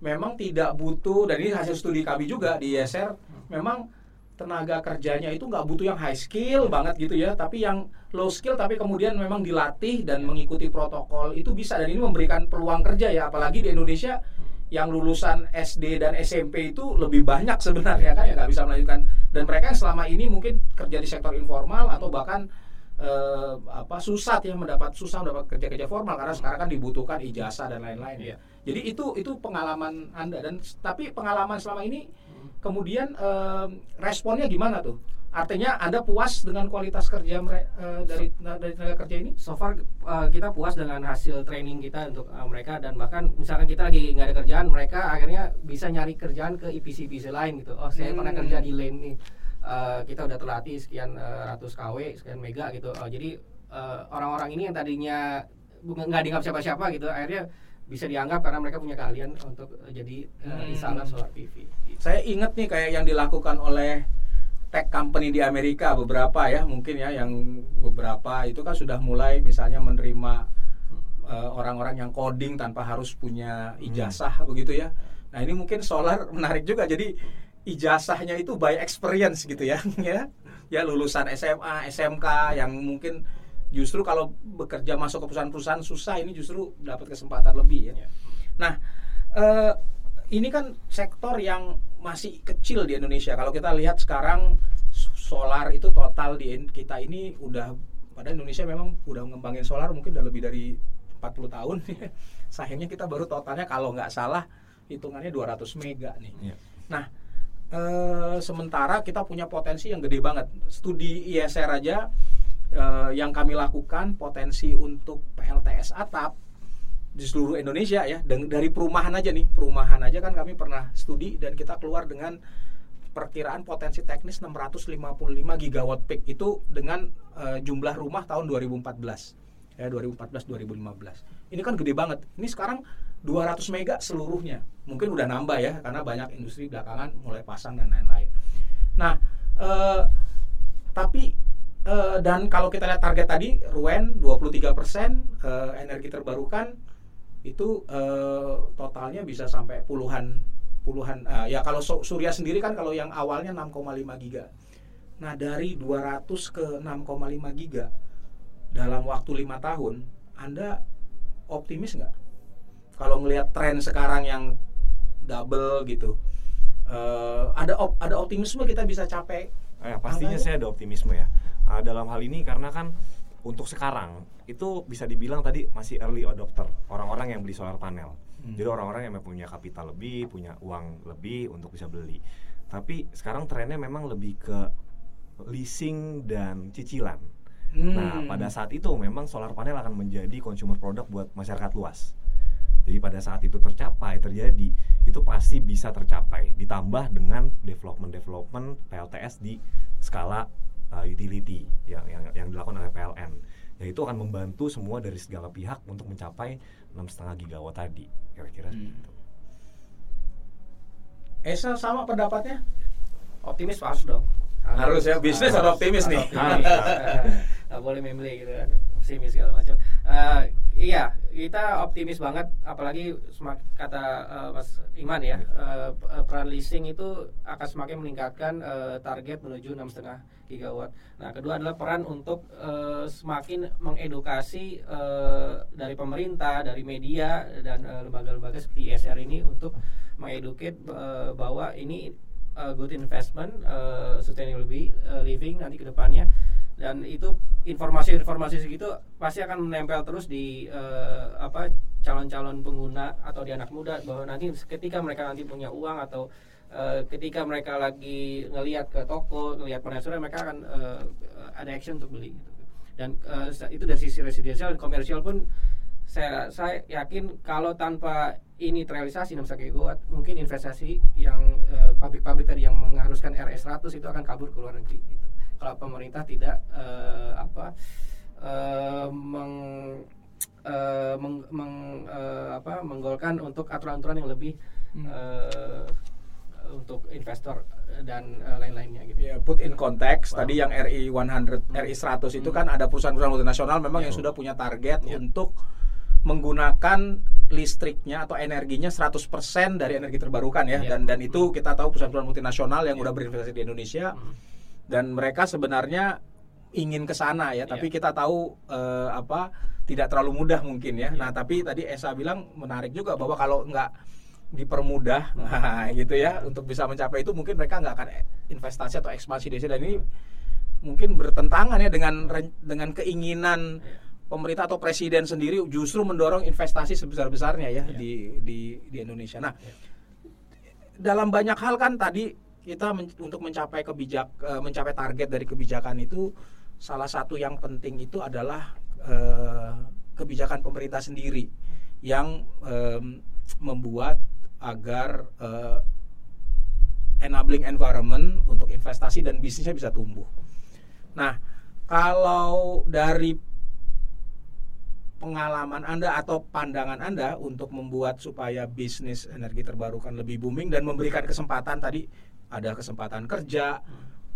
memang tidak butuh dan ini hasil studi kami juga di ISR memang tenaga kerjanya itu nggak butuh yang high skill banget gitu ya, tapi yang low skill tapi kemudian memang dilatih dan mengikuti protokol itu bisa dan ini memberikan peluang kerja ya, apalagi di Indonesia yang lulusan SD dan SMP itu lebih banyak sebenarnya kan? Ya nggak bisa melanjutkan. Dan mereka yang selama ini mungkin kerja di sektor informal atau bahkan eh, apa susah ya mendapat susah mendapat kerja kerja formal karena sekarang kan dibutuhkan ijazah dan lain-lain ya. Jadi itu itu pengalaman anda. Dan tapi pengalaman selama ini kemudian responnya gimana tuh? Artinya Anda puas dengan kualitas kerja uh, dari dari tenaga kerja ini? So far uh, kita puas dengan hasil training kita untuk uh, mereka dan bahkan misalkan kita lagi nggak ada kerjaan, mereka akhirnya bisa nyari kerjaan ke IPC-IPC lain gitu. Oh, saya hmm. pernah kerja di lane nih. Uh, kita udah terlatih sekian uh, ratus KW, sekian mega gitu. Uh, jadi orang-orang uh, ini yang tadinya nggak dianggap siapa-siapa gitu, akhirnya bisa dianggap karena mereka punya keahlian untuk uh, jadi uh, installer solar PV. Gitu. Saya ingat nih kayak yang dilakukan oleh tech company di Amerika beberapa ya mungkin ya yang beberapa itu kan sudah mulai misalnya menerima uh, orang-orang yang coding tanpa harus punya ijazah hmm. begitu ya. Nah ini mungkin solar menarik juga jadi ijazahnya itu by experience gitu ya ya ya lulusan SMA SMK yang mungkin justru kalau bekerja masuk ke perusahaan-perusahaan susah ini justru dapat kesempatan lebih ya. Nah, eh, ini kan sektor yang masih kecil di Indonesia. Kalau kita lihat sekarang solar itu total di kita ini udah pada Indonesia memang udah ngembangin solar mungkin udah lebih dari 40 tahun. Sayangnya kita baru totalnya kalau nggak salah hitungannya 200 mega nih. Yeah. Nah, eh, uh, sementara kita punya potensi yang gede banget. Studi ISR aja uh, yang kami lakukan potensi untuk PLTS atap di seluruh Indonesia ya dari perumahan aja nih perumahan aja kan kami pernah studi dan kita keluar dengan perkiraan potensi teknis 655 gigawatt peak itu dengan uh, jumlah rumah tahun 2014 ya 2014 2015 ini kan gede banget. Ini sekarang 200 mega seluruhnya. Mungkin udah nambah ya karena banyak industri belakangan mulai pasang dan lain-lain. Nah uh, tapi uh, dan kalau kita lihat target tadi Ruen 23 persen uh, energi terbarukan itu uh, totalnya bisa sampai puluhan puluhan uh, ya kalau Surya sendiri kan kalau yang awalnya 6,5 giga. Nah, dari 200 ke 6,5 giga dalam waktu lima tahun, Anda optimis nggak? Kalau ngelihat tren sekarang yang double gitu, uh, ada op, ada optimisme kita bisa capai? Eh, pastinya saya ada optimisme ya. Uh, dalam hal ini karena kan untuk sekarang itu bisa dibilang tadi masih early adopter orang-orang yang beli solar panel hmm. jadi orang-orang yang punya kapital lebih punya uang lebih untuk bisa beli tapi sekarang trennya memang lebih ke leasing dan cicilan hmm. nah pada saat itu memang solar panel akan menjadi consumer product buat masyarakat luas jadi pada saat itu tercapai terjadi itu pasti bisa tercapai ditambah dengan development development PLTS di skala uh, utility yang, yang yang dilakukan oleh PLN ya itu akan membantu semua dari segala pihak untuk mencapai enam setengah gigawatt tadi kira-kira hmm. gitu. Esa sama pendapatnya? Optimis pas dong. Harus, harus. ya bisnis harus optimis nih. Nggak boleh membeli gitu kan optimis segala macam uh, iya kita optimis banget apalagi semak, kata uh, Mas Iman ya uh, peran leasing itu akan semakin meningkatkan uh, target menuju enam setengah gigawatt. Nah kedua adalah peran untuk uh, semakin mengedukasi uh, dari pemerintah, dari media dan lembaga-lembaga uh, seperti ISR ini untuk mengeduket uh, bahwa ini uh, good investment, uh, sustainable living nanti ke depannya dan itu informasi-informasi segitu pasti akan menempel terus di uh, apa calon-calon pengguna atau di anak muda bahwa nanti ketika mereka nanti punya uang atau uh, ketika mereka lagi ngelihat ke toko ngelihat penasaran mereka akan uh, ada action untuk beli gitu. dan uh, itu dari sisi residensial dan komersial pun saya saya yakin kalau tanpa ini terrealisasi 6 gigawatt mungkin investasi yang pabrik-pabrik uh, tadi yang mengharuskan RS 100 itu akan kabur ke luar negeri gitu pemerintah tidak uh, apa uh, meng uh, meng, meng uh, apa menggolkan untuk aturan-aturan yang lebih hmm. uh, untuk investor dan uh, lain-lainnya gitu. Ya, put in context wow. tadi yang RI 100 hmm. RI 100 itu hmm. kan ada perusahaan-perusahaan multinasional memang yeah. yang sudah punya target yeah. untuk menggunakan listriknya atau energinya 100% dari energi terbarukan ya yeah. dan dan itu kita tahu perusahaan-perusahaan multinasional yang yeah. udah berinvestasi di Indonesia hmm dan mereka sebenarnya ingin ke sana ya, tapi yeah. kita tahu uh, apa tidak terlalu mudah mungkin ya. Yeah. Nah, tapi tadi Esa bilang menarik juga bahwa kalau nggak dipermudah nah, gitu ya untuk bisa mencapai itu mungkin mereka nggak akan investasi atau ekspansi di sini dan ini mungkin bertentangan ya dengan dengan keinginan iya. pemerintah atau presiden sendiri justru mendorong investasi sebesar-besarnya ya yeah. di di di Indonesia. Nah, yeah. dalam banyak hal kan tadi kita men untuk mencapai kebijak uh, mencapai target dari kebijakan itu salah satu yang penting itu adalah uh, kebijakan pemerintah sendiri yang um, membuat agar uh, enabling environment untuk investasi dan bisnisnya bisa tumbuh. Nah, kalau dari pengalaman Anda atau pandangan Anda untuk membuat supaya bisnis energi terbarukan lebih booming dan memberikan kesempatan tadi ada kesempatan kerja,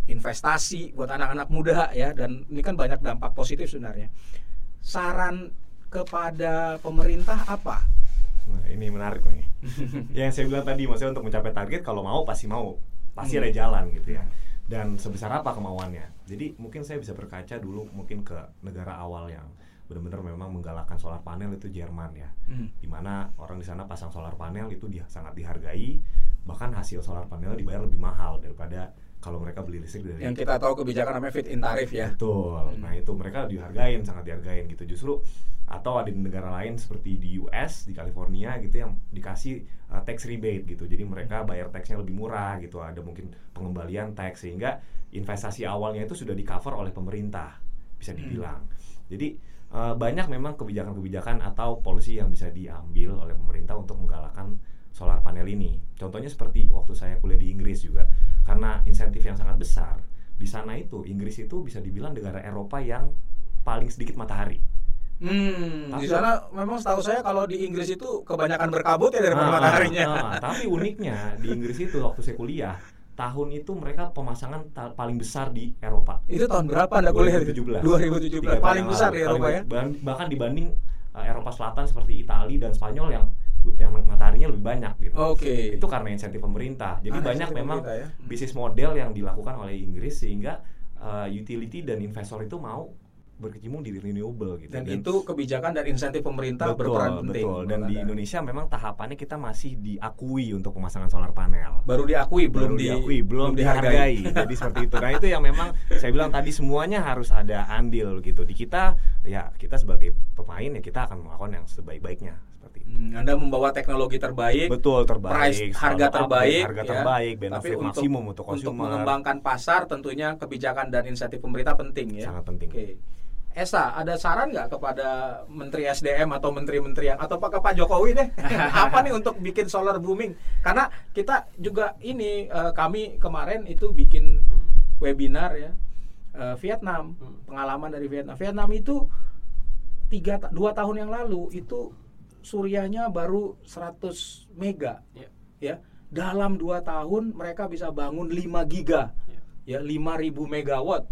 investasi buat anak-anak muda ya dan ini kan banyak dampak positif sebenarnya. Saran kepada pemerintah apa? Nah, ini menarik nih. yang saya bilang tadi maksudnya untuk mencapai target kalau mau pasti mau, pasti hmm. ada jalan gitu ya. Dan sebesar apa kemauannya? Jadi mungkin saya bisa berkaca dulu mungkin ke negara awal yang benar-benar memang menggalakkan solar panel itu Jerman ya, hmm. di mana orang di sana pasang solar panel itu dia sangat dihargai, bahkan hasil solar panel dibayar lebih mahal daripada kalau mereka beli listrik dari yang kita tahu kebijakan namanya fit in tarif ya. Betul. Nah itu mereka dihargain sangat dihargain gitu. Justru atau ada di negara lain seperti di US di California gitu yang dikasih uh, tax rebate gitu. Jadi mereka bayar taxnya lebih murah gitu. Ada mungkin pengembalian tax sehingga investasi awalnya itu sudah di cover oleh pemerintah bisa dibilang. Jadi uh, banyak memang kebijakan-kebijakan atau polisi yang bisa diambil oleh pemerintah untuk menggalakkan solar panel ini. Contohnya seperti waktu saya kuliah di Inggris juga, karena insentif yang sangat besar. Di sana itu Inggris itu bisa dibilang negara Eropa yang paling sedikit matahari. Hmm, Tapi- di sana memang setahu saya kalau di Inggris itu kebanyakan berkabut ya daripada Ah, mataharinya. ah, tapi uniknya di Inggris itu waktu saya kuliah, tahun itu mereka pemasangan ta- paling besar di Eropa. Itu tahun berapa Anda kuliah? 2017. 2017. Tiga Paling tahun besar di Eropa Paling- ya. bah- Bahkan dibanding uh, Eropa Selatan seperti Italia dan Spanyol yang yang mataharinya lebih banyak gitu. Oke. Itu karena insentif pemerintah. Jadi Ah, banyak memang ya. bisnis model yang dilakukan oleh Inggris sehingga uh, utility dan investor itu mau berkecimpung di renewable gitu. Dan, itu kebijakan dan insentif pemerintah betul, berperan penting. betul. Dan di Ada. Indonesia memang tahapannya kita masih diakui untuk pemasangan solar panel baru diakui, belum belum di- diakui, belum dihargai. Jadi seperti itu. Nah, itu yang memang saya bilang tadi semuanya harus ada andil gitu. Di kita ya kita sebagai pemain ya kita akan melakukan yang sebaik-baiknya seperti itu. Hmm, Anda membawa teknologi terbaik, Betul terbaik, price harga terbaik, harga ya. terbaik, tapi benefit untuk maksimum untuk untuk consumer. mengembangkan pasar tentunya kebijakan dan insentif pemerintah penting ya. Sangat penting. Oke. Esa, ada saran nggak kepada Menteri SDM atau menteri-menteri yang atau ke Pak Jokowi deh? apa nih untuk bikin solar booming? Karena kita juga ini eh, kami kemarin itu bikin webinar ya eh, Vietnam, Hmm. pengalaman dari Vietnam. Vietnam itu tiga dua tahun yang lalu itu suryanya baru 100 mega Ya. ya dalam dua tahun mereka bisa bangun 5 giga Ya. ya 5000 megawatt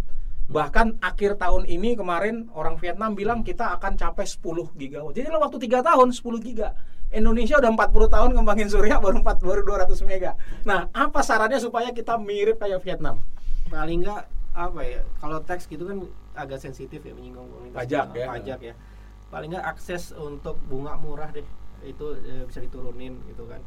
bahkan akhir tahun ini kemarin orang Vietnam bilang kita akan capai 10 gigawatt jadi dalam waktu tiga tahun 10 giga. Indonesia udah 40 tahun ngembangin surya baru 4 baru 200 mega. Nah apa sarannya supaya kita mirip kayak Vietnam? Paling nggak apa ya kalau teks gitu kan agak sensitif ya menyinggung komunitas. Pajak ya. pajak ya. Paling nggak akses untuk bunga murah deh. Itu eh, bisa diturunin gitu kan.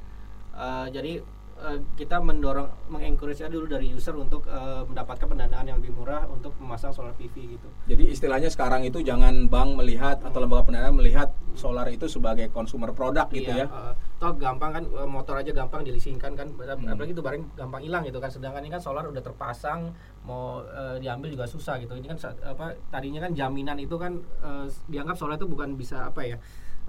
Eh, jadi eh, kita mendorong mengencourage dulu dari user untuk eh, mendapatkan pendanaan yang lebih murah untuk memasang solar PV gitu. Jadi istilahnya sekarang itu jangan bank melihat atau lembaga pendanaan melihat solar itu sebagai consumer product gitu ya. Iya, eh, toh gampang kan motor aja gampang dilisingkan kan. Hmm. apalagi itu barang gampang hilang gitu kan. Sedangkan ini kan solar udah terpasang mau eh, diambil juga susah gitu. Ini kan apa tadinya kan jaminan itu kan eh, dianggap solar itu bukan bisa apa ya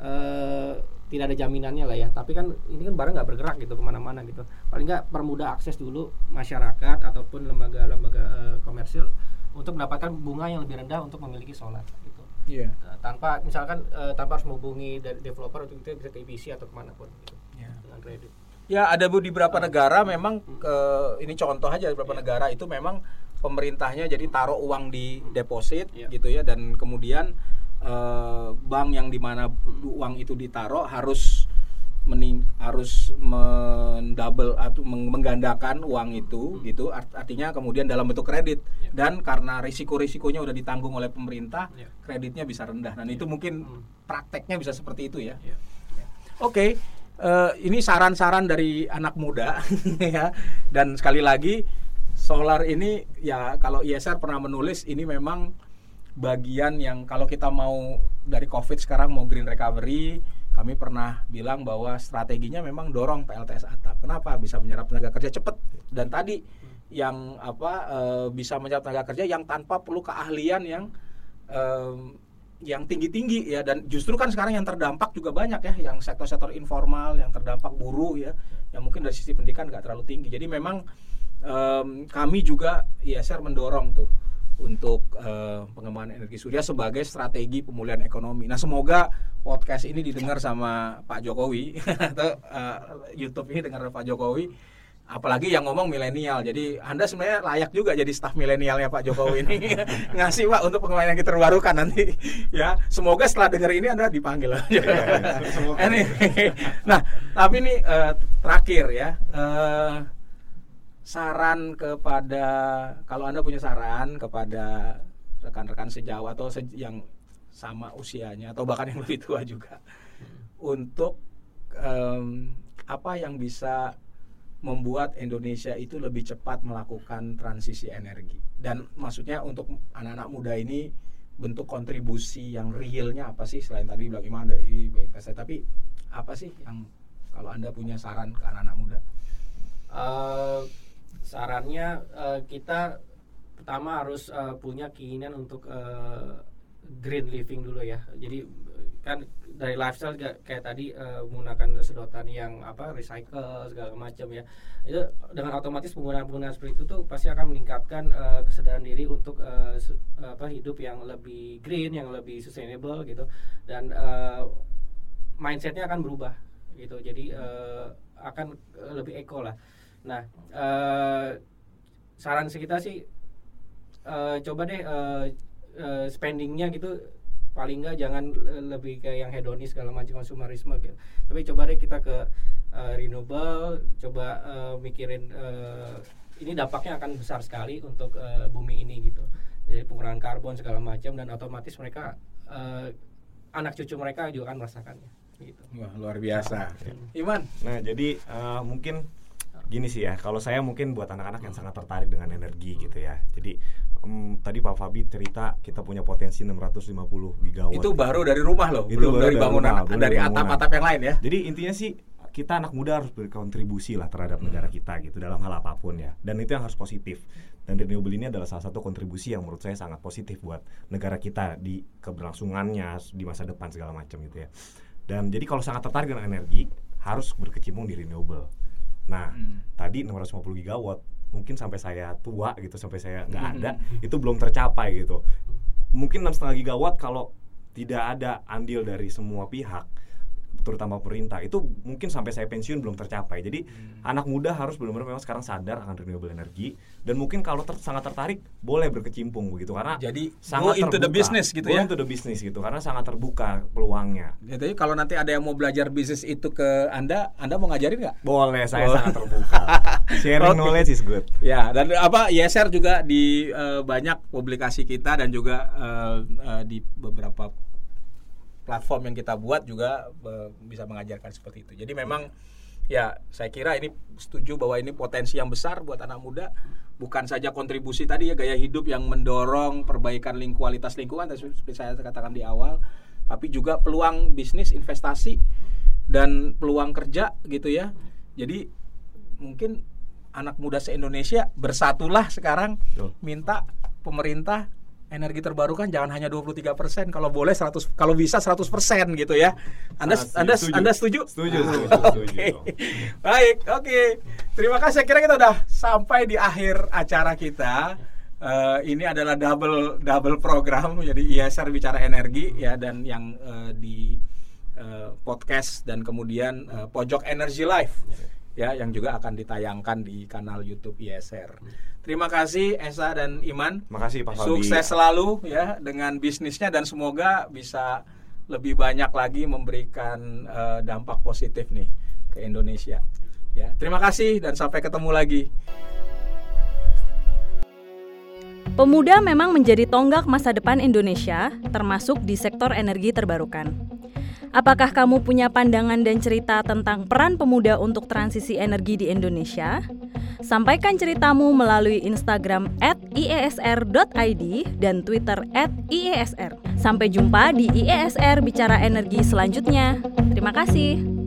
eh, tidak ada jaminannya lah ya. Tapi kan ini kan barang nggak bergerak gitu ke mana-mana gitu. Paling nggak permudah akses dulu masyarakat ataupun lembaga-lembaga eh, komersil untuk mendapatkan bunga yang lebih rendah untuk memiliki solar gitu. Iya. Eh, tanpa misalkan eh, tanpa harus menghubungi dari developer untuk itu bisa ke IPC atau ke mana pun gitu. Iya. dengan kredit. Ya ada bu di beberapa negara memang ke ini contoh aja beberapa negara itu memang pemerintahnya jadi taruh uang di deposit Iya. gitu ya dan kemudian eh, bank yang di mana uang itu ditaruh harus mening harus mendouble atau meng- menggandakan uang itu gitu Art- artinya kemudian dalam bentuk kredit Iya. dan karena risiko-risikonya udah ditanggung oleh pemerintah Iya. kreditnya bisa rendah dan itu mungkin Hmm. prakteknya bisa seperti itu ya Iya. Oke, eh, ini saran-saran dari anak muda ya. Dan sekali lagi solar ini ya kalau ISR pernah menulis ini memang bagian yang kalau kita mau dari COVID sekarang mau green recovery, kami pernah bilang bahwa strateginya memang dorong PLTS atap. Kenapa? Bisa menyerap tenaga kerja cepat. Dan tadi yang apa eh, bisa menyerap tenaga kerja yang tanpa perlu keahlian yang em, yang tinggi-tinggi ya. Dan justru kan sekarang yang terdampak juga banyak ya. Yang sektor-sektor informal yang terdampak buruh ya. Yang mungkin dari sisi pendidikan nggak terlalu tinggi. Jadi memang em, kami juga ISR mendorong tuh untuk eh, pengembangan energi surya sebagai strategi pemulihan ekonomi. Nah semoga podcast ini didengar sama Pak Jokowi atau eh, YouTube ini dengar Pak Jokowi. Apalagi yang ngomong milenial. Jadi anda sebenarnya layak juga jadi staf milenialnya Pak Jokowi ini. Ngasih Pak untuk pengembangan energi terbarukan nanti ya. Semoga setelah dengar ini anda dipanggil. Semoga. Ini. nah tapi ini eh, terakhir ya. Eh, saran kepada kalau anda punya saran kepada rekan-rekan sejauh atau se- yang sama usianya atau bahkan yang lebih tua juga untuk em, apa yang bisa membuat Indonesia itu lebih cepat melakukan transisi energi dan maksudnya untuk anak-anak muda ini bentuk kontribusi yang realnya apa sih selain tadi bilang Iman ada IPS tapi apa sih yang kalau anda punya saran ke anak-anak muda? Uh, sarannya uh, kita pertama harus uh, punya keinginan untuk uh, green living dulu ya. Jadi kan dari lifestyle kayak tadi uh, menggunakan sedotan yang apa recycle segala macam ya. Itu dengan otomatis penggunaan penggunaan seperti itu tuh pasti akan meningkatkan uh, kesadaran diri untuk uh, apa hidup yang lebih green yang lebih sustainable gitu. Dan uh, mindsetnya akan berubah gitu. Jadi uh, akan lebih eco lah nah uh, saran kita sih uh, coba deh uh, uh, spendingnya gitu paling nggak jangan lebih kayak yang hedonis segala macam konsumerisme gitu. Tapi coba deh kita ke uh, renewable, coba uh, mikirin uh, ini dampaknya akan besar sekali untuk uh, bumi ini gitu. Jadi pengurangan karbon segala macam dan otomatis mereka uh, anak cucu mereka juga akan merasakannya. Gitu. Wah luar biasa. Iman. Nah jadi uh, mungkin gini sih ya kalau saya mungkin buat anak-anak yang sangat tertarik dengan energi gitu ya. Jadi um, tadi Pak Fabi cerita kita punya potensi 650 gigawatt. Itu baru dari rumah loh itu belum dari bangunan rumah, dari atap-atap yang lain ya. Jadi intinya sih kita anak muda harus berkontribusi lah terhadap negara hmm. kita gitu dalam hal apa pun ya. Dan itu yang harus positif. Dan renewable ini adalah salah satu kontribusi yang menurut saya sangat positif buat negara kita di keberlangsungannya di masa depan segala macam gitu ya. Dan jadi kalau sangat tertarik dengan energi harus berkecimpung di renewable Nah, hmm. tadi 650 gigawatt mungkin sampai saya tua gitu sampai saya nggak hmm. ada itu belum tercapai gitu. Mungkin enam setengah gigawatt kalau tidak ada andil dari semua pihak terutama pemerintah itu mungkin sampai saya pensiun belum tercapai. Jadi hmm. anak muda harus benar-benar memang sekarang sadar akan renewable energy dan mungkin kalau ter sangat tertarik boleh berkecimpung begitu karena jadi sangat go into terbuka. the business gitu go ya. into the business gitu karena sangat terbuka peluangnya. Jadi kalau nanti ada yang mau belajar bisnis itu ke Anda, Anda mau ngajarin nggak? Boleh, saya oh. sangat terbuka. Sharing okay. knowledge is good. Ya, dan apa ISR juga di uh, banyak publikasi kita dan juga uh, uh, di beberapa platform yang kita buat juga uh, bisa mengajarkan seperti itu. Jadi memang ya saya kira ini setuju bahwa ini potensi yang besar buat anak muda. Bukan saja kontribusi tadi ya gaya hidup yang mendorong perbaikan ling kualitas lingkungan seperti saya katakan di awal tapi juga peluang bisnis investasi dan peluang kerja gitu ya. Jadi mungkin anak muda se Indonesia bersatulah sekarang minta pemerintah energi terbarukan jangan hanya 23 persen kalau boleh 100 kalau bisa 100 persen gitu ya anda anda setuju. anda setuju setuju, setuju, setuju okay. baik oke okay. terima kasih kira kita udah sampai di akhir acara kita uh, ini adalah double double program jadi ISR bicara energi ya dan yang uh, di uh, podcast dan kemudian uh, pojok energy life ya yang juga akan ditayangkan di kanal YouTube ISR. Terima kasih Esa dan Iman. Makasih Pak Faldi. Sukses selalu ya dengan bisnisnya dan semoga bisa lebih banyak lagi memberikan uh, dampak positif nih ke Indonesia. Ya, terima kasih dan sampai ketemu lagi. Pemuda memang menjadi tonggak masa depan Indonesia, termasuk di sektor energi terbarukan. Apakah kamu punya pandangan dan cerita tentang peran pemuda untuk transisi energi di Indonesia? Sampaikan ceritamu melalui Instagram at iesr.id dan Twitter at iesr. Sampai jumpa di IESR Bicara Energi selanjutnya. Terima kasih.